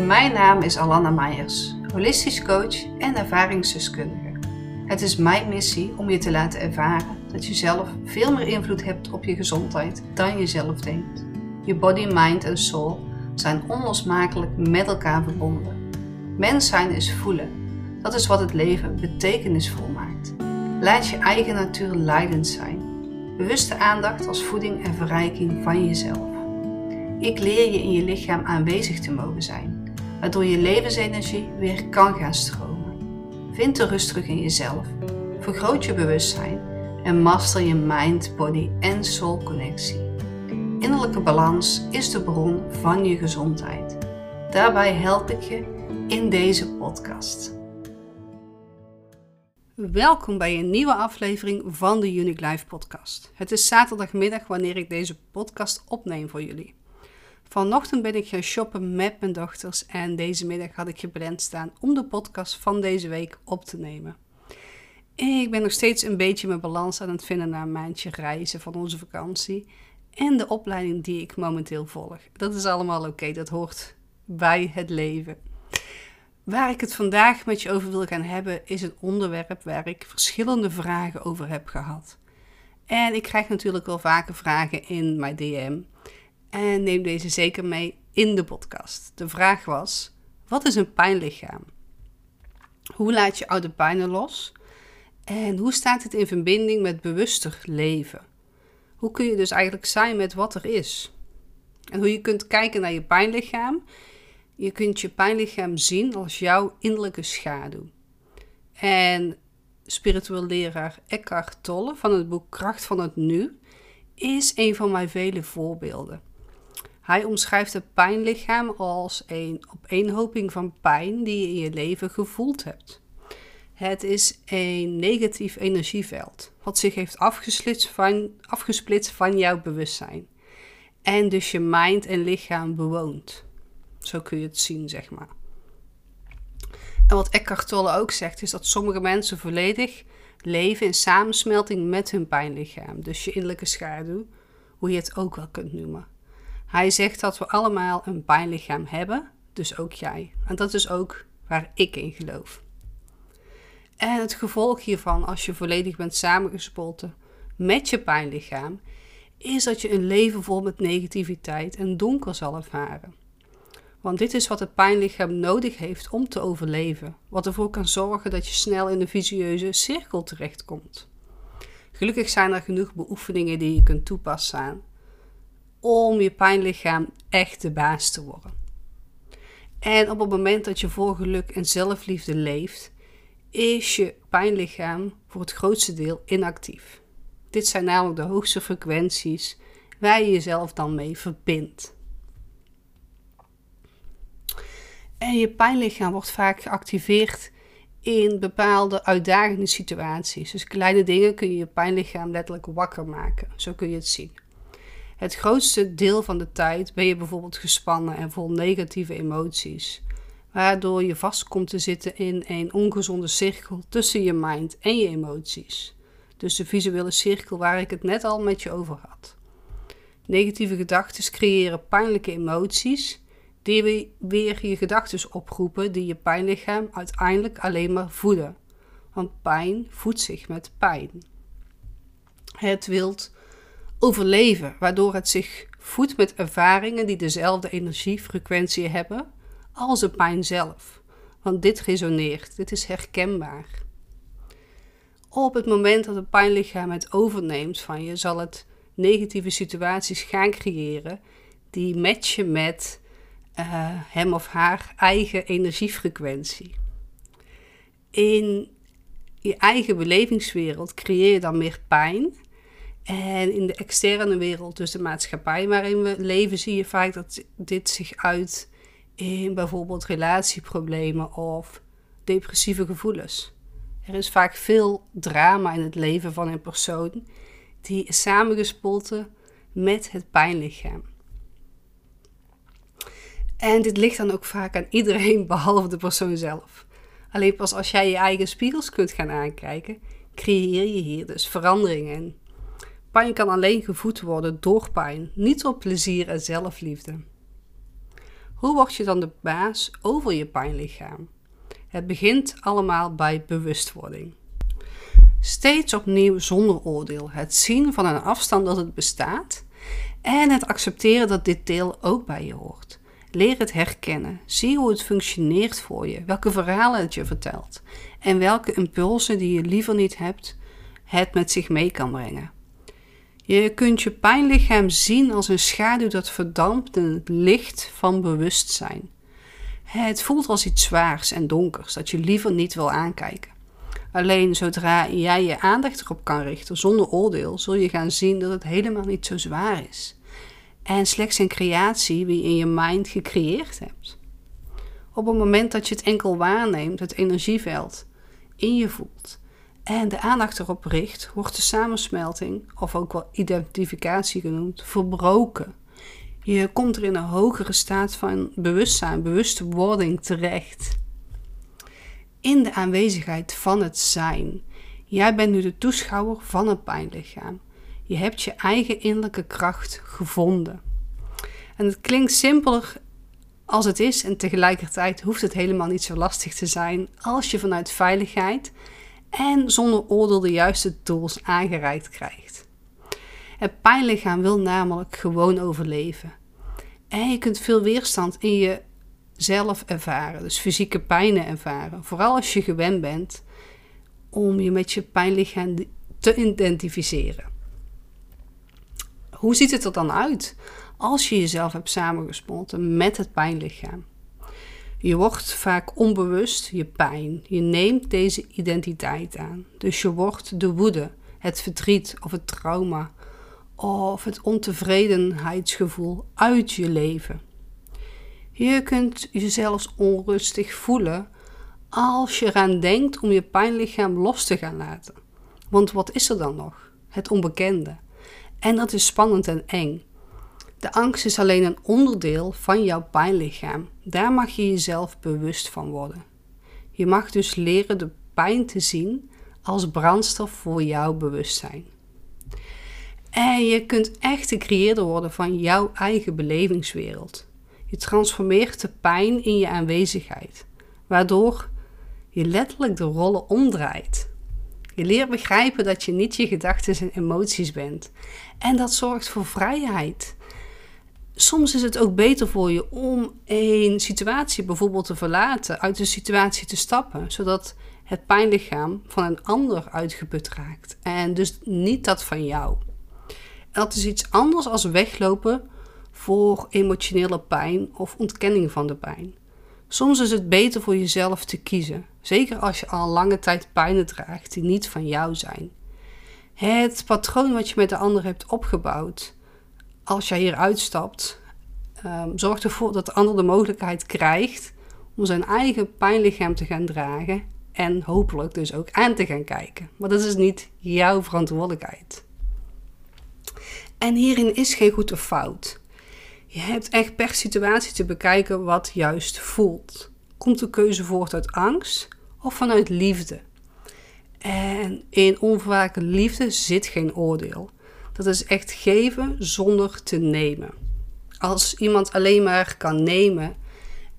Mijn naam is Alanna Meijers, holistisch coach en ervaringsdeskundige. Het is mijn missie om je te laten ervaren dat je zelf veel meer invloed hebt op je gezondheid dan je zelf denkt. Je body, mind en soul zijn onlosmakelijk met elkaar verbonden. Mens zijn is voelen. Dat is wat het leven betekenisvol maakt. Laat je eigen natuur leidend zijn. Bewuste aandacht als voeding en verrijking van jezelf. Ik leer je in je lichaam aanwezig te mogen zijn, waardoor je levensenergie weer kan gaan stromen. Vind de rust terug in jezelf, vergroot je bewustzijn en master je mind, body en soul connectie. Innerlijke balans is de bron van je gezondheid. Daarbij help ik je in deze podcast. Welkom bij een nieuwe aflevering van de Unique Life podcast. Het is zaterdagmiddag wanneer ik deze podcast opneem voor jullie. Vanochtend ben ik gaan shoppen met mijn dochters en deze middag had ik gepland staan om de podcast van deze week op te nemen. Ik ben nog steeds een beetje mijn balans aan het vinden na een maandje reizen van onze vakantie en de opleiding die ik momenteel volg. Dat is allemaal oké, dat hoort bij het leven. Waar ik het vandaag met je over wil gaan hebben, is een onderwerp waar ik verschillende vragen over heb gehad. En ik krijg natuurlijk wel vaker vragen in mijn DM. En neem deze zeker mee in de podcast. De vraag was: wat is een pijnlichaam? Hoe laat je oude pijnen los? En hoe staat het in verbinding met bewuster leven? Hoe kun je dus eigenlijk zijn met wat er is? En hoe je kunt kijken naar je pijnlichaam. Je kunt je pijnlichaam zien als jouw innerlijke schaduw. En spiritueel leraar Eckhart Tolle van het boek Kracht van het Nu is een van mijn vele voorbeelden. Hij omschrijft het pijnlichaam als een opeenhoping van pijn die je in je leven gevoeld hebt. Het is een negatief energieveld, wat zich heeft afgesplitst van, afgesplitst van jouw bewustzijn. En dus je mind en lichaam bewoont. Zo kun je het zien, zeg maar. En wat Eckhart Tolle ook zegt, is dat sommige mensen volledig leven in samensmelting met hun pijnlichaam. Dus je innerlijke schaduw, hoe je het ook wel kunt noemen. Hij zegt dat we allemaal een pijnlichaam hebben, dus ook jij. En dat is ook waar ik in geloof. En het gevolg hiervan, als je volledig bent samengespolten met je pijnlichaam, is dat je een leven vol met negativiteit en donker zal ervaren. Want dit is wat het pijnlichaam nodig heeft om te overleven, wat ervoor kan zorgen dat je snel in een vicieuze cirkel terechtkomt. Gelukkig zijn er genoeg beoefeningen die je kunt toepassen om je pijnlichaam echt de baas te worden. En op het moment dat je voor geluk en zelfliefde leeft, is je pijnlichaam voor het grootste deel inactief. Dit zijn namelijk de hoogste frequenties waar je jezelf dan mee verbindt. En je pijnlichaam wordt vaak geactiveerd in bepaalde uitdagende situaties. Dus kleine dingen kun je je pijnlichaam letterlijk wakker maken. Zo kun je het zien. Het grootste deel van de tijd ben je bijvoorbeeld gespannen en vol negatieve emoties, waardoor je vast komt te zitten in een ongezonde cirkel tussen je mind en je emoties. Dus de visuele cirkel waar ik het net al met je over had. Negatieve gedachten creëren pijnlijke emoties, die weer je gedachten oproepen die je pijnlichaam uiteindelijk alleen maar voeden. Want pijn voedt zich met pijn. Het wilt overleven, waardoor het zich voedt met ervaringen die dezelfde energiefrequentie hebben als de pijn zelf. Want dit resoneert, dit is herkenbaar. Op het moment dat het pijnlichaam het overneemt van je, zal het negatieve situaties gaan creëren die matchen met uh, hem of haar eigen energiefrequentie. In je eigen belevingswereld creëer je dan meer pijn en in de externe wereld, dus de maatschappij waarin we leven, zie je vaak dat dit zich uit in bijvoorbeeld relatieproblemen of depressieve gevoelens. Er is vaak veel drama in het leven van een persoon die is samengespolten met het pijnlichaam. En dit ligt dan ook vaak aan iedereen behalve de persoon zelf. Alleen pas als jij je eigen spiegels kunt gaan aankijken, creëer je hier dus veranderingen Pijn kan alleen gevoed worden door pijn, niet door plezier en zelfliefde. Hoe word je dan de baas over je pijnlichaam? Het begint allemaal bij bewustwording. Steeds opnieuw zonder oordeel. Het zien van een afstand dat het bestaat en het accepteren dat dit deel ook bij je hoort. Leer het herkennen. Zie hoe het functioneert voor je, welke verhalen het je vertelt en welke impulsen die je liever niet hebt, het met zich mee kan brengen. Je kunt je pijnlichaam zien als een schaduw dat verdampt in het licht van bewustzijn. Het voelt als iets zwaars en donkers dat je liever niet wil aankijken. Alleen zodra jij je aandacht erop kan richten zonder oordeel, zul je gaan zien dat het helemaal niet zo zwaar is. En slechts een creatie die je in je mind gecreëerd hebt. Op het moment dat je het enkel waarneemt, het energieveld in je voelt en de aandacht erop richt, wordt de samensmelting, of ook wel identificatie genoemd, verbroken. Je komt er in een hogere staat van bewustzijn, bewustwording terecht. In de aanwezigheid van het zijn. Jij bent nu de toeschouwer van het pijnlichaam. Je hebt je eigen innerlijke kracht gevonden. En het klinkt simpeler als het is en tegelijkertijd hoeft het helemaal niet zo lastig te zijn als je vanuit veiligheid en zonder oordeel de juiste tools aangereikt krijgt. Het pijnlichaam wil namelijk gewoon overleven. En je kunt veel weerstand in jezelf ervaren, dus fysieke pijnen ervaren. Vooral als je gewend bent om je met je pijnlichaam te identificeren. Hoe ziet het er dan uit als je jezelf hebt samengesmolten met het pijnlichaam? Je wordt vaak onbewust je pijn. Je neemt deze identiteit aan. Dus je wordt de woede, het verdriet of het trauma of het ontevredenheidsgevoel uit je leven. Je kunt jezelf onrustig voelen als je eraan denkt om je pijnlichaam los te gaan laten. Want wat is er dan nog? Het onbekende. En dat is spannend en eng. De angst is alleen een onderdeel van jouw pijnlichaam. Daar mag je jezelf bewust van worden. Je mag dus leren de pijn te zien als brandstof voor jouw bewustzijn. En je kunt echt de creëerder worden van jouw eigen belevingswereld. Je transformeert de pijn in je aanwezigheid, waardoor je letterlijk de rollen omdraait. Je leert begrijpen dat je niet je gedachten en emoties bent. En dat zorgt voor vrijheid soms is het ook beter voor je om een situatie bijvoorbeeld te verlaten, uit de situatie te stappen, zodat het pijnlichaam van een ander uitgeput raakt en dus niet dat van jou. dat is iets anders als weglopen voor emotionele pijn of ontkenning van de pijn. Soms is het beter voor jezelf te kiezen, zeker als je al lange tijd pijnen draagt die niet van jou zijn. Het patroon wat je met de ander hebt opgebouwd, als jij hier uitstapt, um, zorgt ervoor dat de ander de mogelijkheid krijgt om zijn eigen pijnlichaam te gaan dragen en hopelijk dus ook aan te gaan kijken. Maar dat is niet jouw verantwoordelijkheid. En hierin is geen goed of fout. Je hebt echt per situatie te bekijken wat juist voelt. Komt de keuze voort uit angst of vanuit liefde? En in onvoorwaardelijke liefde zit geen oordeel. Dat is echt geven zonder te nemen. Als iemand alleen maar kan nemen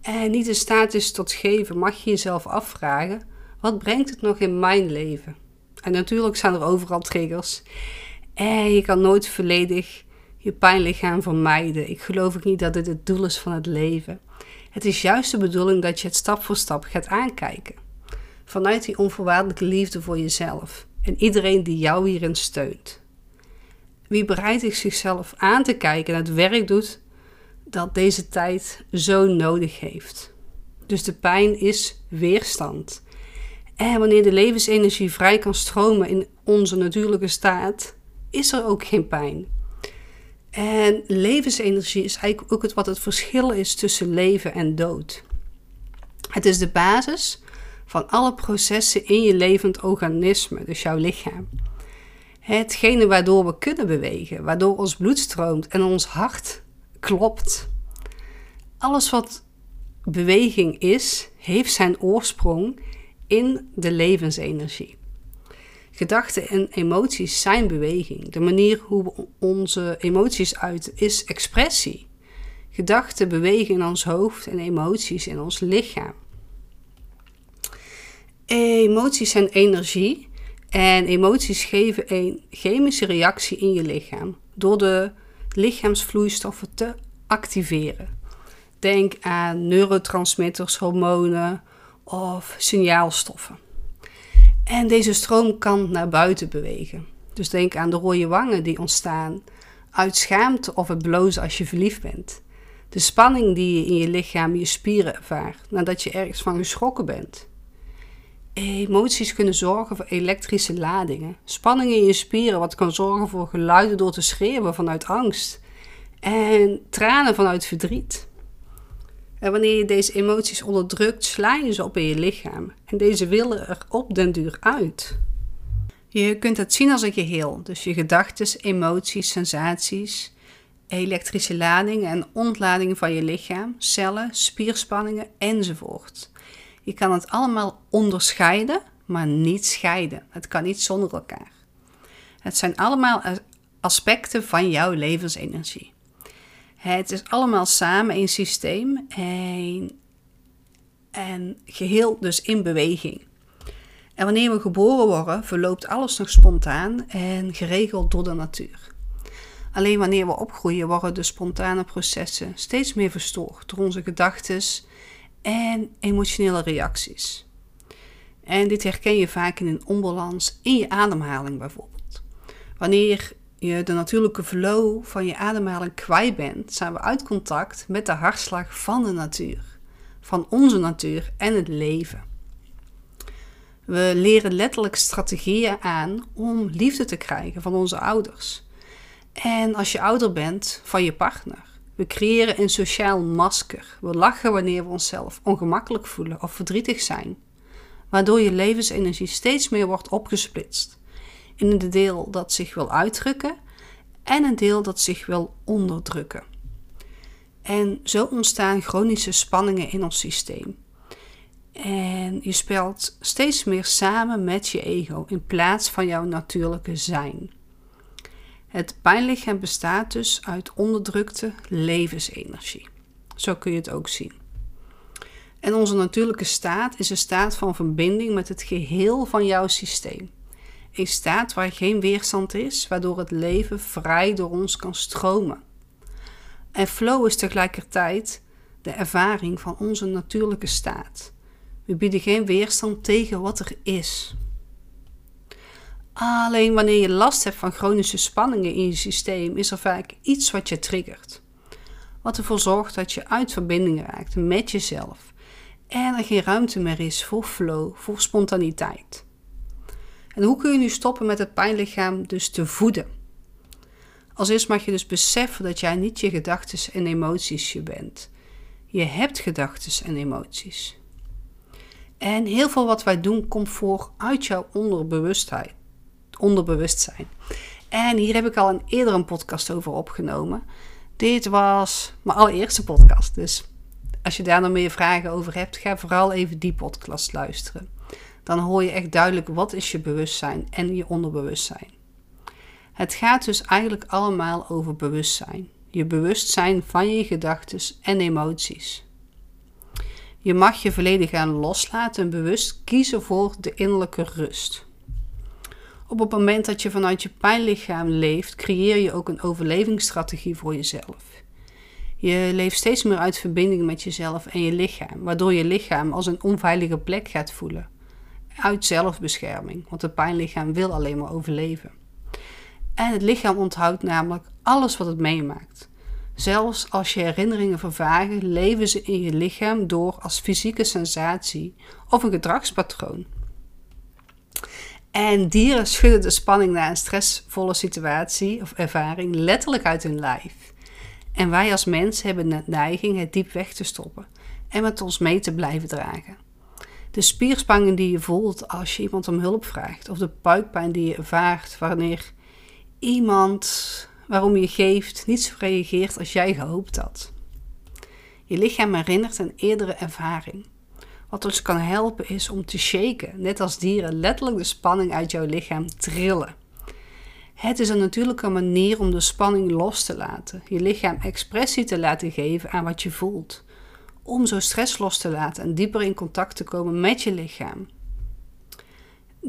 en niet in staat is tot geven, mag je jezelf afvragen: wat brengt het nog in mijn leven? En natuurlijk zijn er overal triggers. En je kan nooit volledig je pijnlichaam vermijden. Ik geloof ook niet dat dit het doel is van het leven. Het is juist de bedoeling dat je het stap voor stap gaat aankijken. Vanuit die onvoorwaardelijke liefde voor jezelf en iedereen die jou hierin steunt. Wie bereidt zichzelf aan te kijken en het werk doet dat deze tijd zo nodig heeft. Dus de pijn is weerstand. En wanneer de levensenergie vrij kan stromen in onze natuurlijke staat, is er ook geen pijn. En levensenergie is eigenlijk ook het, wat het verschil is tussen leven en dood. Het is de basis van alle processen in je levend organisme, dus jouw lichaam. Hetgene waardoor we kunnen bewegen, waardoor ons bloed stroomt en ons hart klopt. Alles wat beweging is, heeft zijn oorsprong in de levensenergie. Gedachten en emoties zijn beweging. De manier hoe we onze emoties uiten is expressie. Gedachten bewegen in ons hoofd en emoties in ons lichaam. Emoties zijn energie en emoties geven een chemische reactie in je lichaam door de lichaamsvloeistoffen te activeren. Denk aan neurotransmitters, hormonen of signaalstoffen. En deze stroom kan naar buiten bewegen. Dus denk aan de rode wangen die ontstaan uit schaamte of het blozen als je verliefd bent. De spanning die je in je lichaam, je spieren ervaart nadat je ergens van geschrokken bent. Emoties kunnen zorgen voor elektrische ladingen. Spanning in je spieren, wat kan zorgen voor geluiden door te schreeuwen vanuit angst. En tranen vanuit verdriet. En wanneer je deze emoties onderdrukt, sla je ze op in je lichaam. En deze willen er op den duur uit. Je kunt het zien als een geheel. Dus je gedachten, emoties, sensaties, elektrische ladingen en ontladingen van je lichaam, cellen, spierspanningen enzovoort. Je kan het allemaal onderscheiden, maar niet scheiden. Het kan niet zonder elkaar. Het zijn allemaal aspecten van jouw levensenergie. Het is allemaal samen een systeem en, en geheel dus in beweging. En wanneer we geboren worden, verloopt alles nog spontaan en geregeld door de natuur. Alleen wanneer we opgroeien, worden de spontane processen steeds meer verstoord door onze gedachten en emotionele reacties. En dit herken je vaak in een onbalans in je ademhaling bijvoorbeeld. Wanneer je de natuurlijke flow van je ademhaling kwijt bent, zijn we uit contact met de hartslag van de natuur, van onze natuur en het leven. We leren letterlijk strategieën aan om liefde te krijgen van onze ouders. En als je ouder bent, van je partner. We creëren een sociaal masker. We lachen wanneer we onszelf ongemakkelijk voelen of verdrietig zijn, waardoor je levensenergie steeds meer wordt opgesplitst in een deel dat zich wil uitdrukken en een deel dat zich wil onderdrukken. En zo ontstaan chronische spanningen in ons systeem. En je speelt steeds meer samen met je ego in plaats van jouw natuurlijke zijn. Het pijnlichaam bestaat dus uit onderdrukte levensenergie. Zo kun je het ook zien. En onze natuurlijke staat is een staat van verbinding met het geheel van jouw systeem. Een staat waar geen weerstand is, waardoor het leven vrij door ons kan stromen. En flow is tegelijkertijd de ervaring van onze natuurlijke staat. We bieden geen weerstand tegen wat er is. Alleen wanneer je last hebt van chronische spanningen in je systeem, is er vaak iets wat je triggert. Wat ervoor zorgt dat je uit verbinding raakt met jezelf en er geen ruimte meer is voor flow, voor spontaniteit. En hoe kun je nu stoppen met het pijnlichaam dus te voeden? Als eerst mag je dus beseffen dat jij niet je gedachten en emoties je bent. Je hebt gedachten en emoties. En heel veel wat wij doen komt voor uit jouw onderbewustheid onderbewustzijn. En hier heb ik al een eerder een podcast over opgenomen. Dit was mijn allereerste podcast. Dus als je daar nog meer vragen over hebt, ga vooral even die podcast luisteren. Dan hoor je echt duidelijk wat is je bewustzijn en je onderbewustzijn. Het gaat dus eigenlijk allemaal over bewustzijn. Je bewustzijn van je gedachten en emoties. Je mag je volledig gaan loslaten en bewust kiezen voor de innerlijke rust. Op het moment dat je vanuit je pijnlichaam leeft, creëer je ook een overlevingsstrategie voor jezelf. Je leeft steeds meer uit verbinding met jezelf en je lichaam, waardoor je lichaam als een onveilige plek gaat voelen. Uit zelfbescherming, want het pijnlichaam wil alleen maar overleven. En het lichaam onthoudt namelijk alles wat het meemaakt. Zelfs als je herinneringen vervagen, leven ze in je lichaam door als fysieke sensatie of een gedragspatroon. En dieren schudden de spanning na een stressvolle situatie of ervaring letterlijk uit hun lijf. En wij als mens hebben de neiging het diep weg te stoppen en met ons mee te blijven dragen. De spierspanning die je voelt als je iemand om hulp vraagt, of de buikpijn die je ervaart wanneer iemand waarom je geeft niet zo reageert als jij gehoopt had. Je lichaam herinnert een eerdere ervaring. Wat ons kan helpen is om te shaken, net als dieren letterlijk de spanning uit jouw lichaam trillen. Het is een natuurlijke manier om de spanning los te laten, je lichaam expressie te laten geven aan wat je voelt. Om zo stress los te laten en dieper in contact te komen met je lichaam.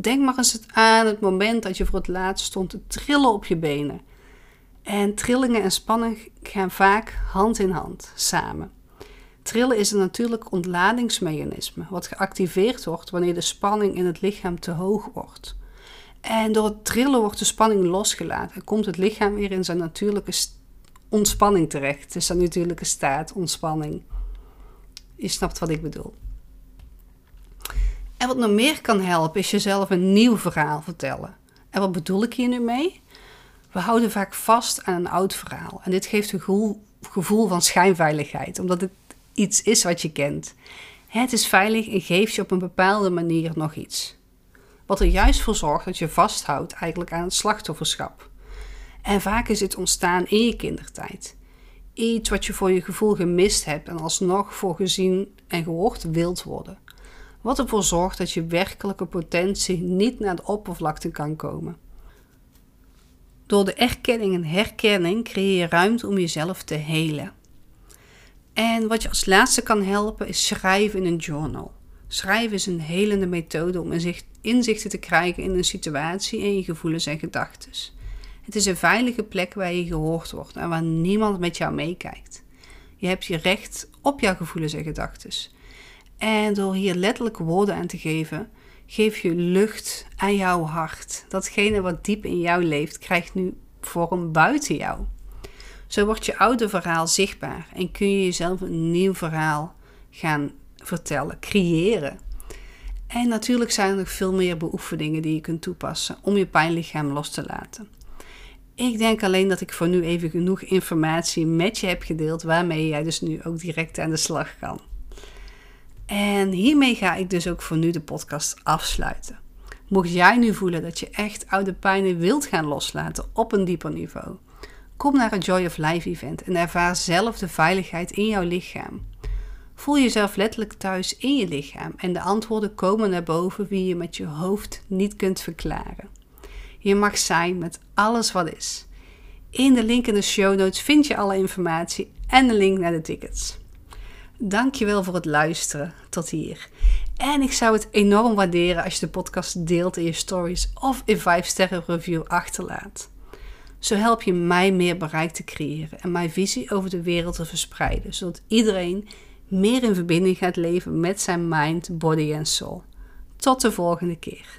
Denk maar eens aan het moment dat je voor het laatst stond te trillen op je benen. En trillingen en spanning gaan vaak hand in hand samen. Trillen is een natuurlijk ontladingsmechanisme wat geactiveerd wordt wanneer de spanning in het lichaam te hoog wordt. En door het trillen wordt de spanning losgelaten en komt het lichaam weer in zijn natuurlijke ontspanning terecht. Is zijn natuurlijke staat, ontspanning. Je snapt wat ik bedoel. En wat nog meer kan helpen is jezelf een nieuw verhaal vertellen. En wat bedoel ik hier nu mee? We houden vaak vast aan een oud verhaal. En dit geeft een gevoel van schijnveiligheid, omdat het iets is wat je kent. Het is veilig en geeft je op een bepaalde manier nog iets. Wat er juist voor zorgt dat je vasthoudt eigenlijk aan het slachtofferschap. En vaak is dit ontstaan in je kindertijd. Iets wat je voor je gevoel gemist hebt en alsnog voor gezien en gehoord wilt worden. Wat ervoor zorgt dat je werkelijke potentie niet naar de oppervlakte kan komen. Door de erkenning en herkenning creëer je ruimte om jezelf te helen. En wat je als laatste kan helpen is schrijven in een journal. Schrijven is een helende methode om inzichten te krijgen in een situatie en je gevoelens en gedachten. Het is een veilige plek waar je gehoord wordt en waar niemand met jou meekijkt. Je hebt je recht op jouw gevoelens en gedachten. En door hier letterlijk woorden aan te geven, geef je lucht aan jouw hart. Datgene wat diep in jou leeft, krijgt nu vorm buiten jou. Zo wordt je oude verhaal zichtbaar en kun je jezelf een nieuw verhaal gaan vertellen, creëren. En natuurlijk zijn er nog veel meer beoefeningen die je kunt toepassen om je pijnlichaam los te laten. Ik denk alleen dat ik voor nu even genoeg informatie met je heb gedeeld waarmee jij dus nu ook direct aan de slag kan. En hiermee ga ik dus ook voor nu de podcast afsluiten. Mocht jij nu voelen dat je echt oude pijnen wilt gaan loslaten op een dieper niveau, kom naar een Joy of Life event en ervaar zelf de veiligheid in jouw lichaam. Voel jezelf letterlijk thuis in je lichaam en de antwoorden komen naar boven wie je met je hoofd niet kunt verklaren. Je mag zijn met alles wat is. In de link in de show notes vind je alle informatie en de link naar de tickets. Dankjewel voor het luisteren tot hier. En ik zou het enorm waarderen als je de podcast deelt in je stories of een 5 sterren review achterlaat. Zo help je mij meer bereik te creëren en mijn visie over de wereld te verspreiden, zodat iedereen meer in verbinding gaat leven met zijn mind, body en soul. Tot de volgende keer.